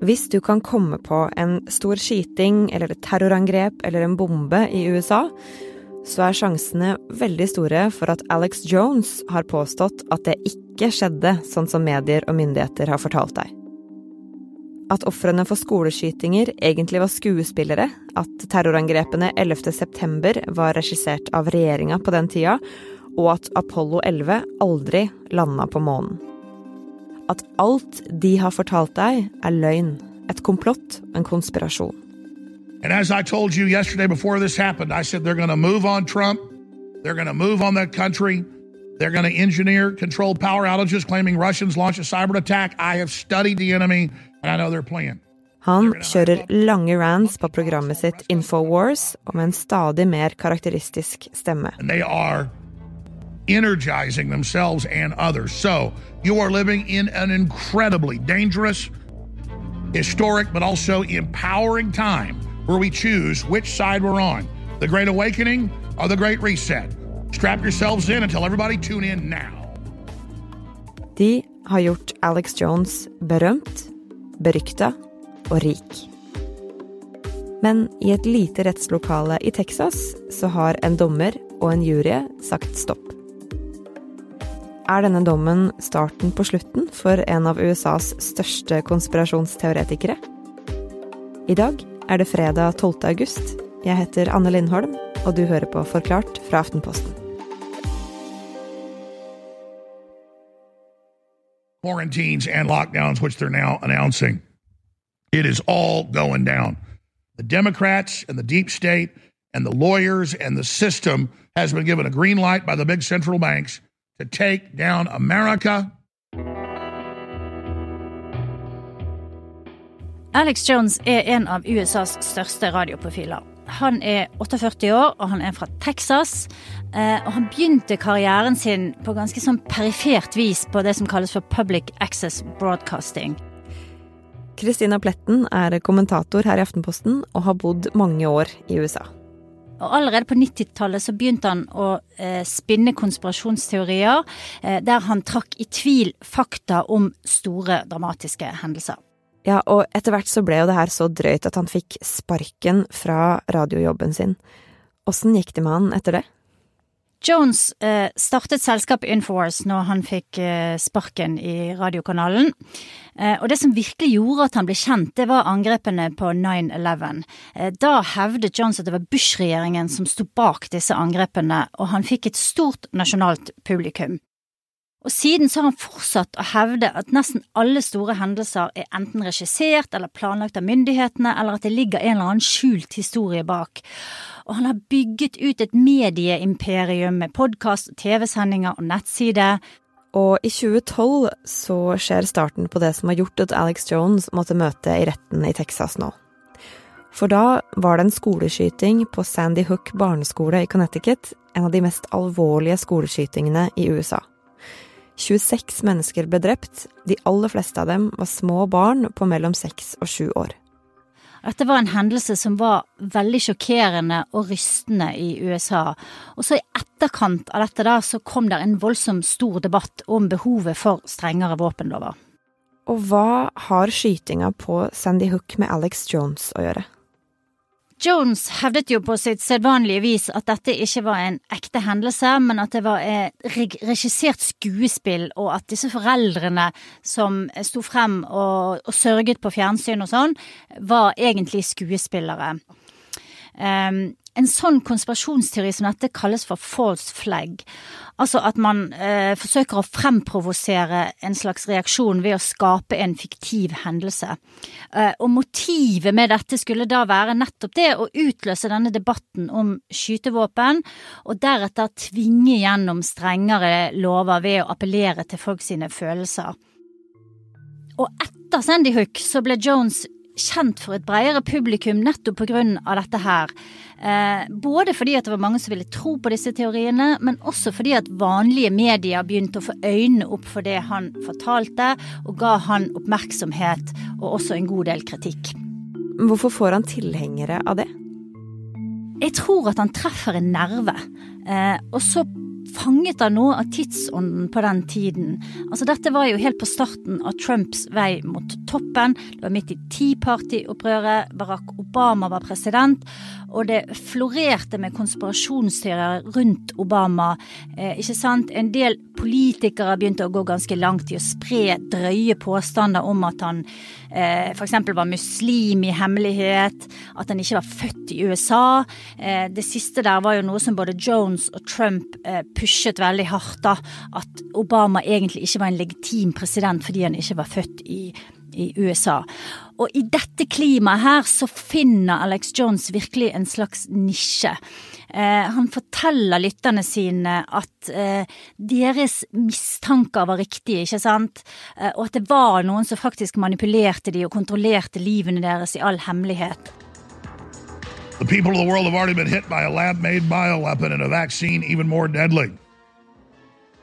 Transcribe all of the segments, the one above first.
Hvis du kan komme på en stor skyting eller et terrorangrep eller en bombe i USA, så er sjansene veldig store for at Alex Jones har påstått at det ikke skjedde sånn som medier og myndigheter har fortalt deg. At ofrene for skoleskytinger egentlig var skuespillere, at terrorangrepene 11. september var regissert av regjeringa på den tida, og at Apollo 11 aldri landa på månen. At alt de har fortalt deg, er løgn, et komplott, en konspirasjon. And as I told you yesterday before this happened, I said they're going to move on Trump. They're going to move on that country. They're going to engineer controlled power outages, claiming Russians launched a cyber attack. I have studied the enemy, and I know their plan. Han kjører lange rants på programmet sitt Infowars og med en stadig mer karakteristisk stemme. And they are energizing themselves and others. So you are living in an incredibly dangerous, historic, but also empowering time where we choose which side we're on the Great Awakening or the Great Reset. Strap yourselves in and tell everybody tune in now. De har gjort Alex Jones berømt, berykta og rik. Men i et lite rettslokale i Texas så har en dommer og en jury sagt stopp. Er denne dommen starten på slutten for en av USAs største konspirasjonsteoretikere? I dag er det fredag 12. august. Jeg heter Anne Lindholm, og du hører på Forklart fra Aftenposten. Quarantines and lockdowns, which they're now announcing. It is all going down. The Democrats and the deep state and the lawyers and the system has been given a green light by the big central banks to take down America. Alex Jones er en av USAs største radioprofiler. Han er 48 år, og han er fra Texas. Eh, og han begynte karrieren sin på ganske sånn perifert vis på det som kalles for public access broadcasting. Kristina Pletten er kommentator her i Aftenposten og har bodd mange år i USA. Og Allerede på 90-tallet så begynte han å eh, spinne konspirasjonsteorier, eh, der han trakk i tvil fakta om store, dramatiske hendelser. Ja, og etter hvert så ble jo det her så drøyt at han fikk sparken fra radiojobben sin. Åssen gikk det med han etter det? Jones eh, startet selskapet Infowars når han fikk eh, sparken i radiokanalen. Eh, og det som virkelig gjorde at han ble kjent, det var angrepene på 9-11. Eh, da hevdet Jones at det var Bush-regjeringen som sto bak disse angrepene, og han fikk et stort nasjonalt publikum. Og siden så har han fortsatt å hevde at nesten alle store hendelser er enten regissert eller planlagt av myndighetene, eller at det ligger en eller annen skjult historie bak. Og han har bygget ut et medieimperium med podkast, TV-sendinger og nettside. Og i 2012 så skjer starten på det som har gjort at Alex Jones måtte møte i retten i Texas nå. For da var det en skoleskyting på Sandy Hook barneskole i Connecticut, en av de mest alvorlige skoleskytingene i USA. 26 mennesker ble drept, de aller fleste av dem var små barn på mellom 6 og 7 år. Dette var en hendelse som var veldig sjokkerende og rystende i USA. Og så i etterkant av dette da, så kom det en voldsom stor debatt om behovet for strengere våpenlover. Og hva har skytinga på Sandy Hook med Alex Jones å gjøre? Jones hevdet jo på sitt sedvanlige vis at dette ikke var en ekte hendelse, men at det var et regissert skuespill, og at disse foreldrene som sto frem og, og sørget på fjernsyn og sånn, var egentlig skuespillere. Um, en sånn konspirasjonsteori som dette kalles for false flag. Altså at man eh, forsøker å fremprovosere en slags reaksjon ved å skape en fiktiv hendelse. Eh, og motivet med dette skulle da være nettopp det å utløse denne debatten om skytevåpen, og deretter tvinge gjennom strengere lover ved å appellere til folk sine følelser. Og etter Sandy Hook så ble Jones kjent for et bredere publikum nettopp av dette her. Eh, både fordi at det var mange som ville tro på disse teoriene, men også fordi at vanlige medier begynte å få øynene opp for det han fortalte, og ga han oppmerksomhet og også en god del kritikk. Hvorfor får han tilhengere av det? Jeg tror at han treffer en nerve. Eh, og så fanget av noe av tidsånden på den tiden. Altså Dette var jo helt på starten av Trumps vei mot toppen. Det var midt i Tea Party-opprøret. Barack Obama var president. Og det florerte med konspirasjonsteorier rundt Obama. Eh, ikke sant? En del politikere begynte å gå ganske langt i å spre drøye påstander om at han eh, f.eks. var muslim i hemmelighet, at han ikke var født i USA. Eh, det siste der var jo noe som både Jones og Trump eh, pushet veldig hardt, da. At Obama egentlig ikke var en legitim president fordi han ikke var født i i USA. Og i dette klimaet her så finner Alex Jones virkelig en slags nisje. Eh, han forteller lytterne sine at eh, deres mistanker var riktige, ikke sant, eh, og at det var noen som faktisk manipulerte de og kontrollerte livene deres i all hemmelighet. The people of the world have already been hit by a lab-made bioweapon and a vaccine even more deadly.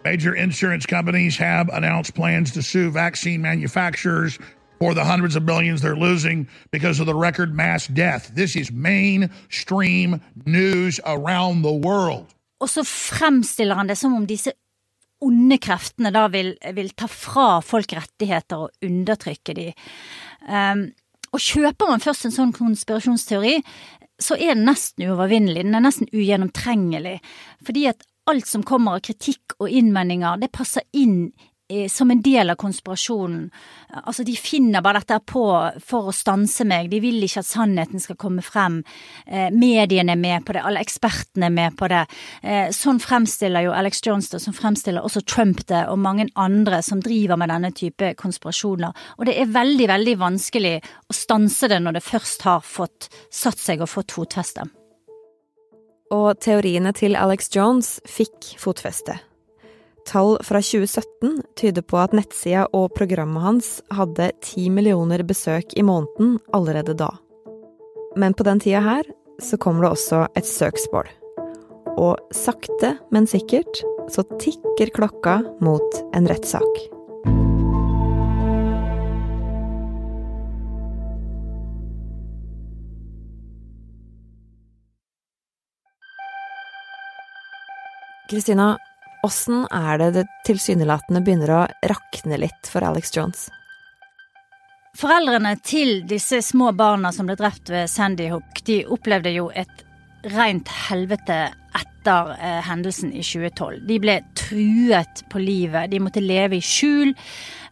Major insurance companies have announced plans to sue vaccine manufacturers for the hundreds of billions they're losing because of the record mass death. This is mainstream news around the world. Og så fremstiller han det som om disse onde kreftene da vil, vil ta fra folk rettigheter og undertrykke de. Um, og kjøper man først en sånn konspirasjonsteori, så er den nesten uovervinnelig. Den er nesten ugjennomtrengelig. Fordi at alt som kommer av kritikk og innvendinger, det passer inn som en del av konspirasjonen. Altså, de finner bare dette på for å stanse meg, de vil ikke at sannheten skal komme frem. Eh, mediene er med på det, alle ekspertene er med på det. Eh, sånn fremstiller jo Alex Jones det, sånn fremstiller også Trump det, og mange andre som driver med denne type konspirasjoner. Og det er veldig, veldig vanskelig å stanse det når det først har fått satt seg og fått fotfeste. Og teoriene til Alex Jones fikk fotfeste. Tall fra 2017 tyder på at nettsida og programmet hans hadde ti millioner besøk i måneden allerede da. Men på den tida her så kommer det også et søksmål. Og sakte, men sikkert så tikker klokka mot en rettssak. Kristina, Åssen er det det tilsynelatende begynner å rakne litt for Alex Jones? Foreldrene til disse små barna som ble drept ved Sandy Hook, de opplevde jo et rent helvete etter eh, hendelsen i 2012. De ble truet på livet, de måtte leve i skjul.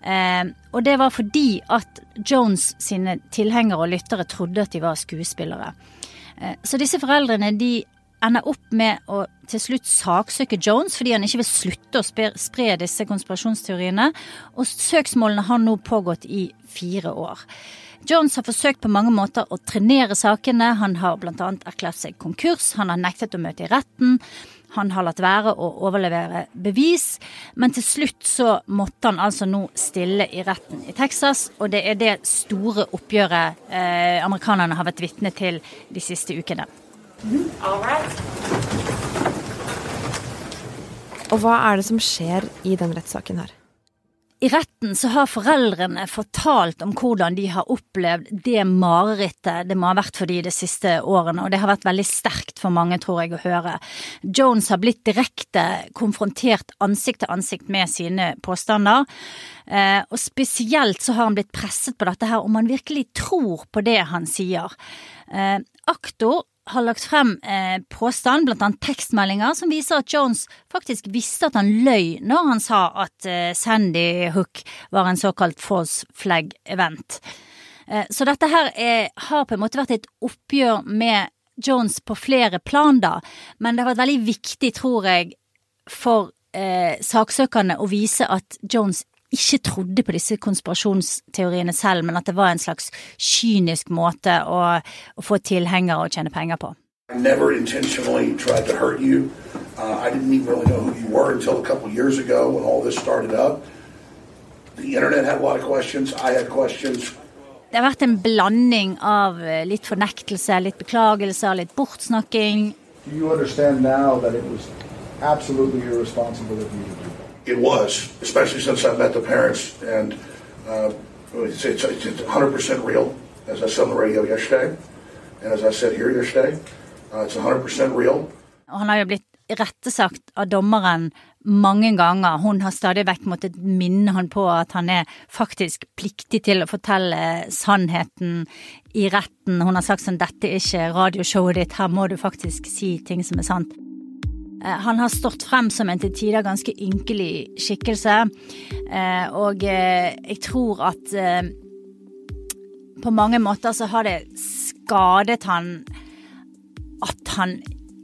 Eh, og det var fordi at Jones sine tilhengere og lyttere trodde at de var skuespillere. Eh, så disse foreldrene de ender opp med å til slutt saksøke Jones fordi han ikke vil slutte å spre, disse konspirasjonsteoriene. Og søksmålene har nå pågått i fire år. Jones har forsøkt på mange måter å trenere sakene. Han har bl.a. erklært seg konkurs, han har nektet å møte i retten. Han har latt være å overlevere bevis, men til slutt så måtte han altså nå stille i retten i Texas, og det er det store oppgjøret eh, amerikanerne har vært vitne til de siste ukene. Og hva er det som skjer i den rettssaken her? I retten så har foreldrene fortalt om hvordan de har opplevd det marerittet det må ha vært for de de siste årene, og det har vært veldig sterkt for mange, tror jeg, å høre. Jones har blitt direkte konfrontert ansikt til ansikt med sine påstander, eh, og spesielt så har han blitt presset på dette her, om han virkelig tror på det han sier. Eh, aktor har lagt frem eh, påstand, blant annet tekstmeldinger, som viser at Jones faktisk visste at han løy når han sa at eh, Sandy Hook var en såkalt false flag event. Eh, så dette her er, har på en måte vært et oppgjør med Jones på flere plan, da, men det har vært veldig viktig, tror jeg, for eh, saksøkerne å vise at Jones ikke trodde på disse konspirasjonsteoriene selv, men at det var en slags kynisk måte å, å få tilhengere og tjene penger på. I never intentionally tried to hurt you. Uh, I didn't even really know who you were until a couple years ago when all this started up. The internet had a lot of questions. I had questions. Det har vært en blanding av eh, litt fornektelse, litt beklagelser, litt bortsnakking. Do you understand now that it was absolutely irresponsible of you to do it was, especially since I met the parents, and uh, it's, it's, it's 100% real, as I said on the radio yesterday, and as I said here yesterday, uh, it's 100% real. Han har jo blitt irettesagt av dommeren mange ganger. Hun har stadig vekk måttet minne han på at han er faktisk pliktig til å fortelle sannheten i retten. Hun har sagt sånn 'dette er ikke radioshowet ditt, her må du faktisk si ting som er sant'. Eh, han har stått frem som en til tider ganske ynkelig skikkelse, eh, og eh, jeg tror at på mange måter så har det skadet han at han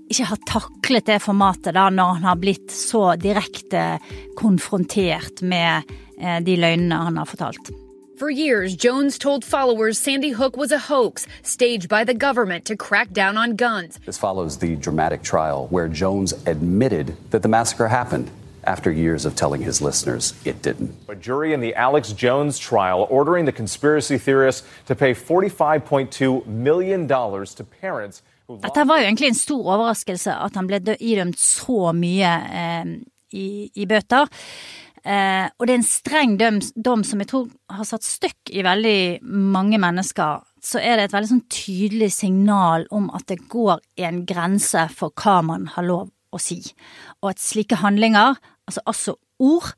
ikke har taklet det formatet da, når han har blitt så direkte konfrontert med de løgnene han har fortalt. For years, Jones told followers Sandy Hook was a hoax staged by the government to crack down on guns. This follows the dramatic trial where Jones admitted that the massacre happened after years of telling his listeners it didn't. A jury in the Alex Jones trial ordering the conspiracy theorists to pay $45.2 million to parents Dette var jo egentlig en stor overraskelse at han ble idømt så mye eh, i, i bøter. Eh, og det er en streng dom, dom, som jeg tror har satt støkk i veldig mange mennesker. Så er det et veldig sånn tydelig signal om at det går en grense for hva man har lov å si. Og at slike handlinger, altså altså ord,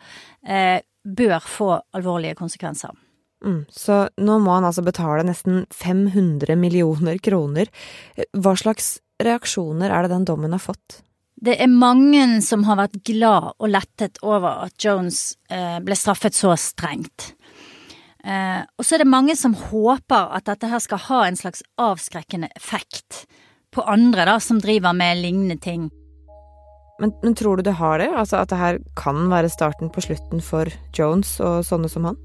eh, bør få alvorlige konsekvenser. Mm, så nå må han altså betale nesten 500 millioner kroner. Hva slags reaksjoner er det den dommen har fått? Det er mange som har vært glad og lettet over at Jones eh, ble straffet så strengt. Eh, og så er det mange som håper at dette her skal ha en slags avskrekkende effekt på andre da, som driver med lignende ting. Men, men tror du det har det? Altså at det her kan være starten på slutten for Jones og sånne som han?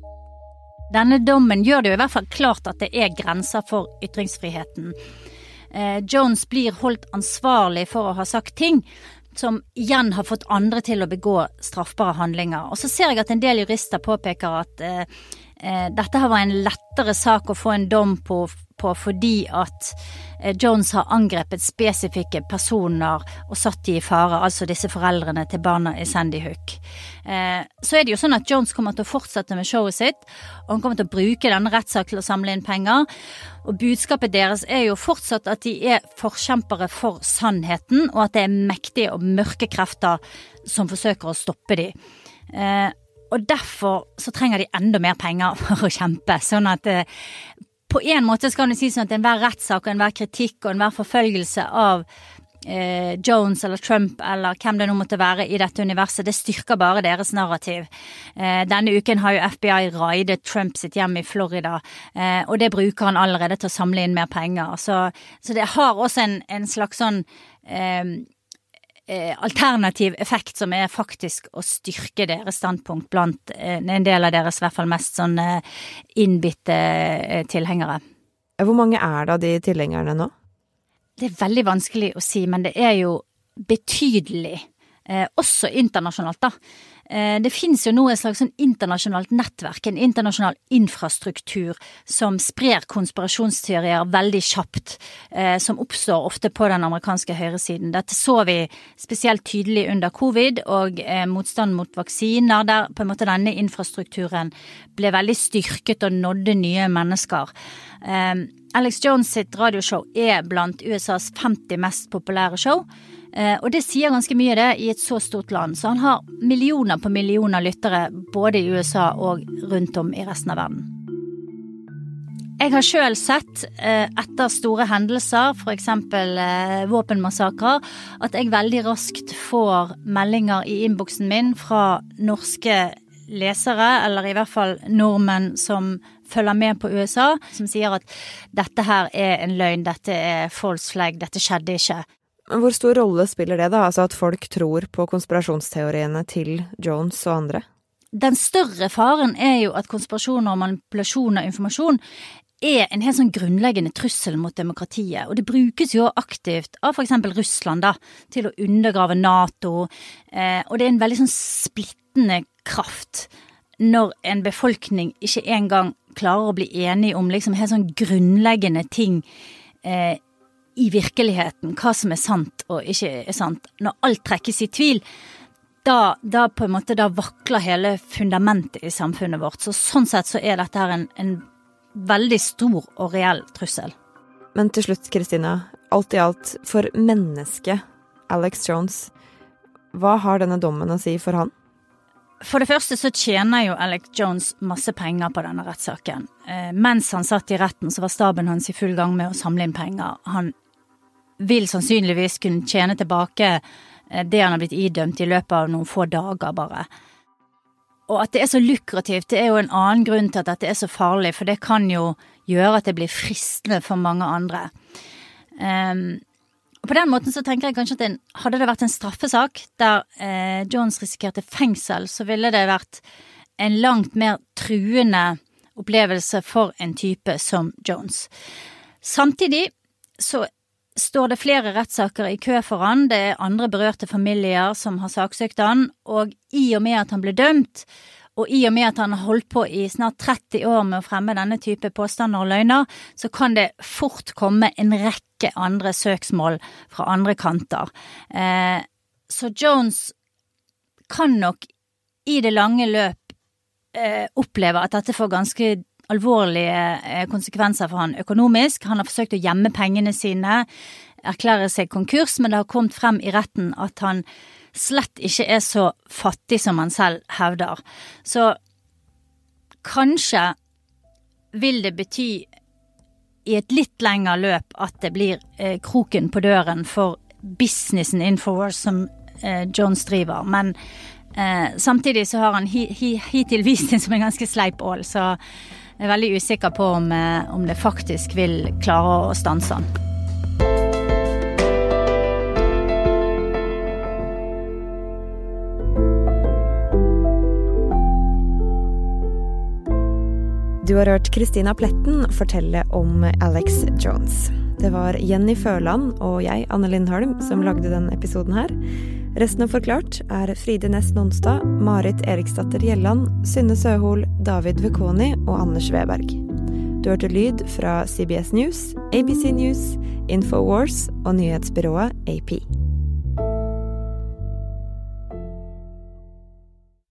Denne dommen gjør det jo i hvert fall klart at det er grenser for ytringsfriheten. Eh, Jones blir holdt ansvarlig for å ha sagt ting som igjen har fått andre til å begå straffbare handlinger. Og så ser jeg at en del jurister påpeker at eh, eh, dette her var en lettere sak å få en dom på på fordi at eh, Jones har angrepet spesifikke personer og satt de i fare, altså disse foreldrene til barna i Sandy Hook. Eh, så er det jo sånn at Jones kommer til å fortsette med showet sitt, og han kommer til å bruke denne rettssaken til å samle inn penger. Og budskapet deres er jo fortsatt at de er forkjempere for sannheten, og at det er mektige og mørke krefter som forsøker å stoppe dem. Eh, og derfor så trenger de enda mer penger for å kjempe. Sånn at på en måte skal du si sånn at enhver rettssak og enhver kritikk og enhver forfølgelse av eh, Jones eller Trump eller hvem det nå måtte være i dette universet, det styrker bare deres narrativ. Eh, denne uken har jo FBI raidet Trump sitt hjem i Florida, eh, og det bruker han allerede til å samle inn mer penger. Så, så det har også en, en slags sånn Eh, alternativ effekt som er faktisk å styrke deres standpunkt blant eh, en del av deres i hvert fall mest sånn eh, innbitte tilhengere. Hvor mange er det av de tilhengerne nå? Det er veldig vanskelig å si, men det er jo betydelig. Eh, også internasjonalt, da. Eh, det finnes jo nå et slags sånn internasjonalt nettverk, en internasjonal infrastruktur som sprer konspirasjonsteorier veldig kjapt, eh, som oppstår ofte på den amerikanske høyresiden. Dette så vi spesielt tydelig under covid og eh, motstand mot vaksiner, der på en måte denne infrastrukturen ble veldig styrket og nådde nye mennesker. Alex Jones sitt radioshow er blant USAs 50 mest populære show. Eh, og det sier ganske mye, det, i et så stort land. Så han har millioner på millioner lyttere både i USA og rundt om i resten av verden. Jeg har sjøl sett, eh, etter store hendelser, f.eks. Eh, våpenmassakrer, at jeg veldig raskt får meldinger i innboksen min fra norske lesere, eller i hvert fall nordmenn som følger med på USA, som sier at dette her er en løgn, dette er false flag, dette skjedde ikke. Hvor stor rolle spiller det, da, altså at folk tror på konspirasjonsteoriene til Jones og andre? Den større faren er jo at konspirasjoner og manipulasjon av informasjon er en helt sånn grunnleggende trussel mot demokratiet, og det brukes jo aktivt av eksempel Russland da, til å undergrave Nato, eh, og det er en veldig sånn splittende kraft når en befolkning ikke engang klarer å bli enige om liksom helt sånn grunnleggende ting eh, i virkeligheten hva som er sant og ikke er sant. Når alt trekkes i tvil, da, da på en måte da vakler hele fundamentet i samfunnet vårt. Så sånn sett så er dette her en, en veldig stor og reell trussel. Men til slutt, Kristina. Alt i alt, for mennesket Alex Jones, hva har denne dommen å si for han? For det første så tjener jo Alex Jones masse penger på denne rettssaken. Eh, mens han satt i retten, så var staben hans i full gang med å samle inn penger. Han vil sannsynligvis kunne tjene tilbake eh, det han har blitt idømt i løpet av noen få dager, bare. Og at det er så lukrativt, det er jo en annen grunn til at dette er så farlig, for det kan jo gjøre at det blir fristende for mange andre. Um, og på den måten så tenker jeg kanskje at en, hadde det vært en straffesak der eh, Jones risikerte fengsel, så ville det vært en langt mer truende opplevelse for en type som Jones. Samtidig så står det flere rettssaker i kø for han, det er andre berørte familier som har saksøkt han, og i og med at han ble dømt, og i og med at han har holdt på i snart 30 år med å fremme denne type påstander og løgner, så kan det fort komme en rekke andre søksmål fra andre kanter. Eh, så Jones kan nok i det lange løp eh, oppleve at dette får ganske alvorlige eh, konsekvenser for han økonomisk. Han har forsøkt å gjemme pengene sine, erklære seg konkurs, men det har kommet frem i retten at han slett ikke er så fattig som han selv hevder. Så kanskje vil det bety i et litt lengre løp at det blir eh, kroken på døren for businessen Infowars som eh, Jones driver. Men eh, samtidig så har han hi, hi, hittil vist seg som en ganske sleip ål, så jeg er veldig usikker på om, eh, om det faktisk vil klare å stanse han. Du har hørt Christina Pletten fortelle om Alex Jones. Det var Jenny Føland og jeg, Anne Lindholm, som lagde denne episoden her. Resten av Forklart er Fride Næss Nonstad, Marit Eriksdatter Gjelland, Synne Søhol, David Vekoni og Anders Weberg. Du hørte lyd fra CBS News, ABC News, Infowars og nyhetsbyrået AP.